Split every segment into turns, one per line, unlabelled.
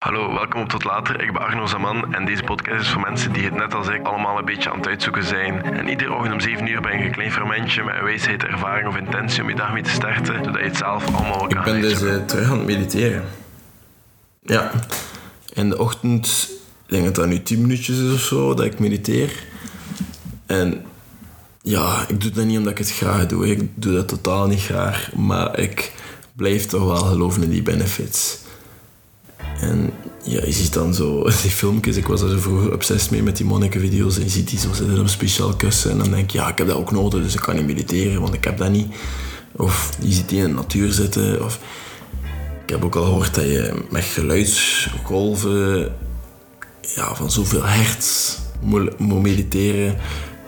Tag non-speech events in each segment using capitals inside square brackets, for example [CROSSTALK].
Hallo, welkom op Tot Later. Ik ben Arno Zaman en deze podcast is voor mensen die het net als ik allemaal een beetje aan het uitzoeken zijn. En iedere ochtend om 7 uur ben je een klein fermentje met een wijsheid, ervaring of intentie om je dag mee te starten, zodat je het zelf allemaal kan
Ik ben dus uh, terug aan het mediteren. Ja. In de ochtend, ik denk dat dat nu 10 minuutjes is of zo, dat ik mediteer. En ja, ik doe dat niet omdat ik het graag doe. Ik doe dat totaal niet graag. Maar ik blijf toch wel geloven in die benefits. En ja, je ziet dan zo [LAUGHS] die filmpjes. Ik was er vroeger obsessief mee met die monnikenvideo's. En je ziet die zo zitten op speciaal kussen. En dan denk je, ja, ik heb dat ook nodig, dus ik kan niet mediteren, want ik heb dat niet. Of je ziet die in de natuur zitten. Of ik heb ook al gehoord dat je met geluidsgolven ja, van zoveel hertz moet mediteren.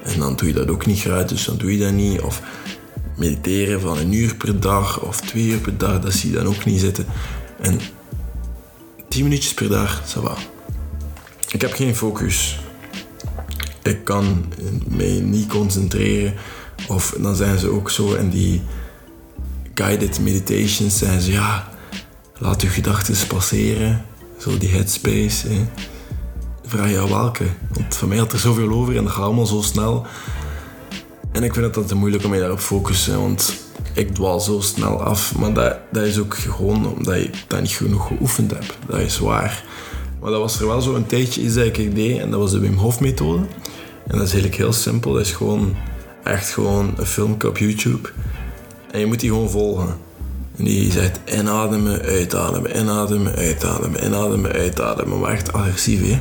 En dan doe je dat ook niet graag, dus dan doe je dat niet. Of mediteren van een uur per dag of twee uur per dag, dat zie je dan ook niet zitten. En 10 minuutjes per dag, ça va. Ik heb geen focus. Ik kan mij niet concentreren. Of dan zijn ze ook zo in die guided meditations zijn ze ja, laat je gedachten passeren. Zo die headspace. Vraag je welke? Want van mij had er zoveel over en dat gaat allemaal zo snel. En ik vind het altijd moeilijk om mij daarop te focussen, want ik dwaal zo snel af. Maar dat, dat is ook gewoon omdat je dat niet genoeg geoefend hebt. Dat is waar. Maar dat was er wel zo een tijdje iets dat ik deed en dat was de Wim Hof methode. En dat is eigenlijk heel simpel. Dat is gewoon echt gewoon een filmpje op YouTube. En je moet die gewoon volgen. En die zegt inademen, uitademen, inademen, uitademen, inademen, uitademen. Maar echt agressief, hè.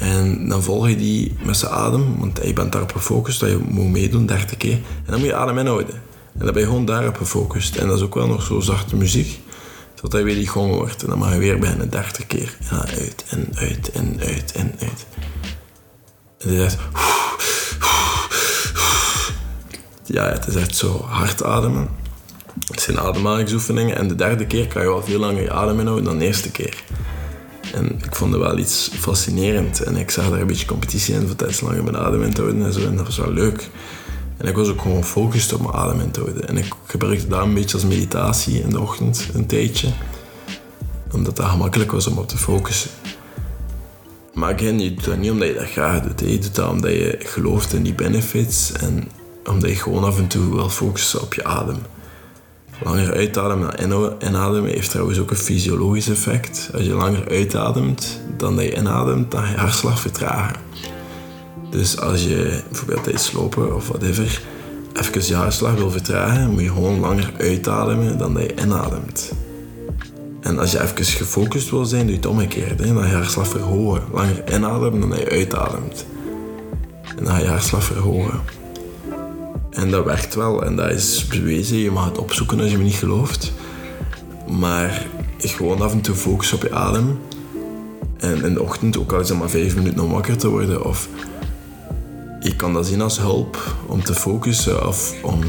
En dan volg je die met zijn adem, want je bent daarop gefocust dat je moet meedoen, 30 keer. En dan moet je adem inhouden. En dan ben je gewoon daarop gefocust. En dat is ook wel nog zo zachte muziek, zodat hij weer die gong wordt. En dan mag je weer beginnen, 30 keer. Ja, uit en uit en uit en uit. En het echt... Ja, het is echt zo hard ademen. Het zijn ademhalingsoefeningen. En de derde keer kan je wel veel langer je adem inhouden dan de eerste keer. En ik vond het wel iets fascinerend. En ik zag daar een beetje competitie in, voor tijdens langer mijn adem in te houden en zo. En dat was wel leuk. En ik was ook gewoon gefocust op mijn adem in te houden. En ik gebruikte dat een beetje als meditatie in de ochtend, een tijdje. Omdat dat gemakkelijk was om op te focussen. Maar again, je doet dat niet omdat je dat graag doet. Je doet dat omdat je gelooft in die benefits. En omdat je gewoon af en toe wil focussen op je adem. Langer uitademen dan inademen heeft trouwens ook een fysiologisch effect. Als je langer uitademt dan dat je inademt, dan ga je hartslag vertragen. Dus als je bijvoorbeeld tijdens lopen of whatever even je hartslag wil vertragen, moet je gewoon langer uitademen dan dat je inademt. En als je even gefocust wil zijn, doe je het omgekeerd. Hè? Dan ga je hartslag verhogen. Langer inademen dan dat je uitademt. En dan ga je hartslag verhogen. En dat werkt wel en dat is bewezen. Je mag het opzoeken als je me niet gelooft. Maar gewoon af en toe focussen op je adem. En in de ochtend, ook al is het maar vijf minuten om wakker te worden. Of je kan dat zien als hulp om te focussen of om,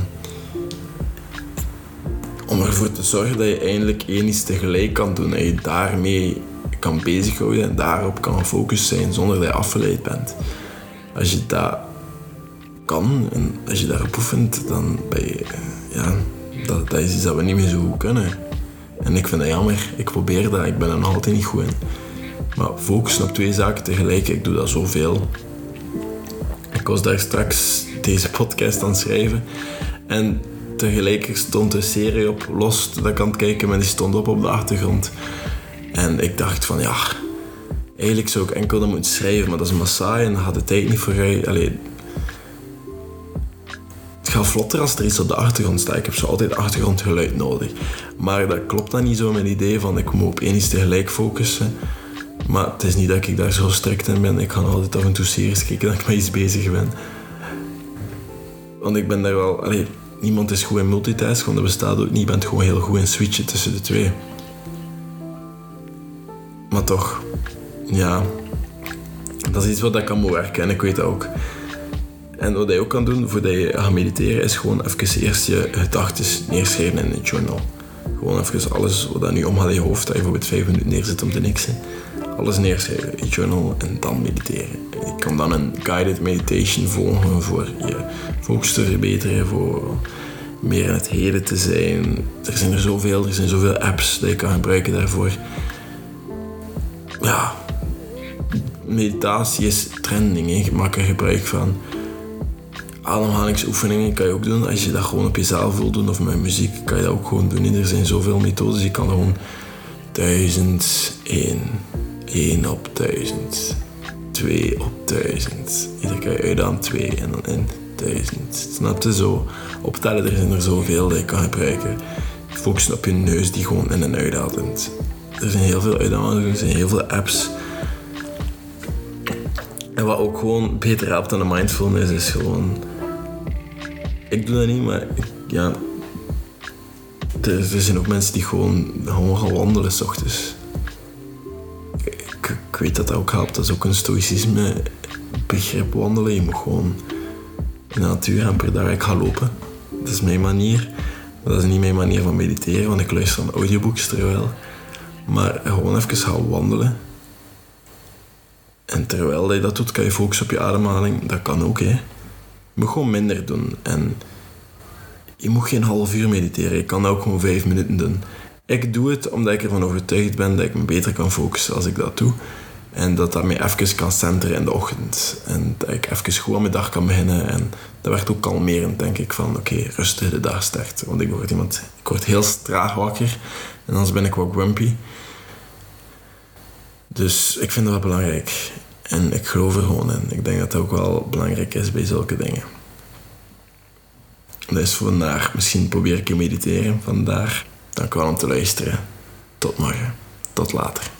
om ervoor te zorgen dat je eindelijk één iets tegelijk kan doen. En je daarmee kan bezighouden en daarop kan gefocust zijn zonder dat je afgeleid bent. Als je dat en als je daarop oefent, dan ben je... Ja, dat, dat is iets dat we niet meer zo goed kunnen. En ik vind dat jammer. Ik probeer dat, ik ben er nog altijd niet goed in. Maar focussen op twee zaken tegelijk, ik doe dat zoveel. Ik was daar straks deze podcast aan het schrijven. En tegelijk stond een serie op los dat ik aan het kijken maar die stond op op de achtergrond. En ik dacht van ja, eigenlijk zou ik enkel dat moeten schrijven, maar dat is massaai en daar had de tijd niet voor. Allee, gaat vlotter als er iets op de achtergrond staat. Ik heb zo altijd achtergrondgeluid nodig. Maar dat klopt dan niet zo met het idee van ik moet op één iets tegelijk focussen. Maar het is niet dat ik daar zo strikt in ben. Ik ga altijd af en toe series kijken dat ik met iets bezig ben. Want ik ben daar wel... Niemand is goed in multitasken, want dat bestaat ook niet. Je bent gewoon heel goed in switchen tussen de twee. Maar toch, ja... Dat is iets wat ik kan moet werken en ik weet dat ook. En wat je ook kan doen voordat je gaat mediteren, is gewoon even eerst je gedachten neerschrijven in een journal. Gewoon even alles wat nu omgaat in je hoofd, dat je bijvoorbeeld vijf minuten neerzet om te niksen alles neerschrijven, je journal en dan mediteren. Je kan dan een guided meditation volgen voor je focus te verbeteren, voor meer in het heden te zijn. Er zijn er zoveel, er zijn zoveel apps die je kan gebruiken daarvoor. ja, meditatie is trending. Hè. Je maakt er gebruik van. Ademhalingsoefeningen kan je ook doen. Als je dat gewoon op jezelf wil doen of met muziek, kan je dat ook gewoon doen. Er zijn zoveel methodes. Je kan gewoon duizend, één, één op duizend, twee op duizend. Ieder kan je uit aan twee en dan in duizend. Snap je zo? Optellen, er zijn er zoveel dat je kan gebruiken. Focussen op je neus die gewoon in en uitademt. Er zijn heel veel uitdagingen, er zijn heel veel apps. En wat ook gewoon beter helpt dan de mindfulness is gewoon... Ik doe dat niet, maar ja... Er, zijn ook mensen die gewoon, gewoon gaan wandelen s ochtends. Ik, weet dat dat ook helpt. Dat is ook een stoïcisme begrip wandelen. Je moet gewoon in de natuur en per dag ik ga lopen. Dat is mijn manier. Dat is niet mijn manier van mediteren, want ik luister aan audiobooks terwijl. Maar gewoon even gaan wandelen. En terwijl je dat doet, kan je focussen op je ademhaling. Dat kan ook, hè. Moet gewoon minder doen. En je moet geen half uur mediteren. Je kan ook gewoon vijf minuten doen. Ik doe het omdat ik ervan overtuigd ben dat ik me beter kan focussen als ik dat doe. En dat dat mij even kan centeren in de ochtend. En dat ik even goed aan mijn dag kan beginnen. En dat werd ook kalmerend, denk ik, van oké, rustig de dag starten. Want ik word iemand, ik word heel traag wakker. En anders ben ik wat grumpy. Dus ik vind dat wel belangrijk. En ik geloof er gewoon in. Ik denk dat dat ook wel belangrijk is bij zulke dingen. Dat is vandaag. Misschien probeer ik te mediteren vandaag. Dank wel om te luisteren. Tot morgen. Tot later.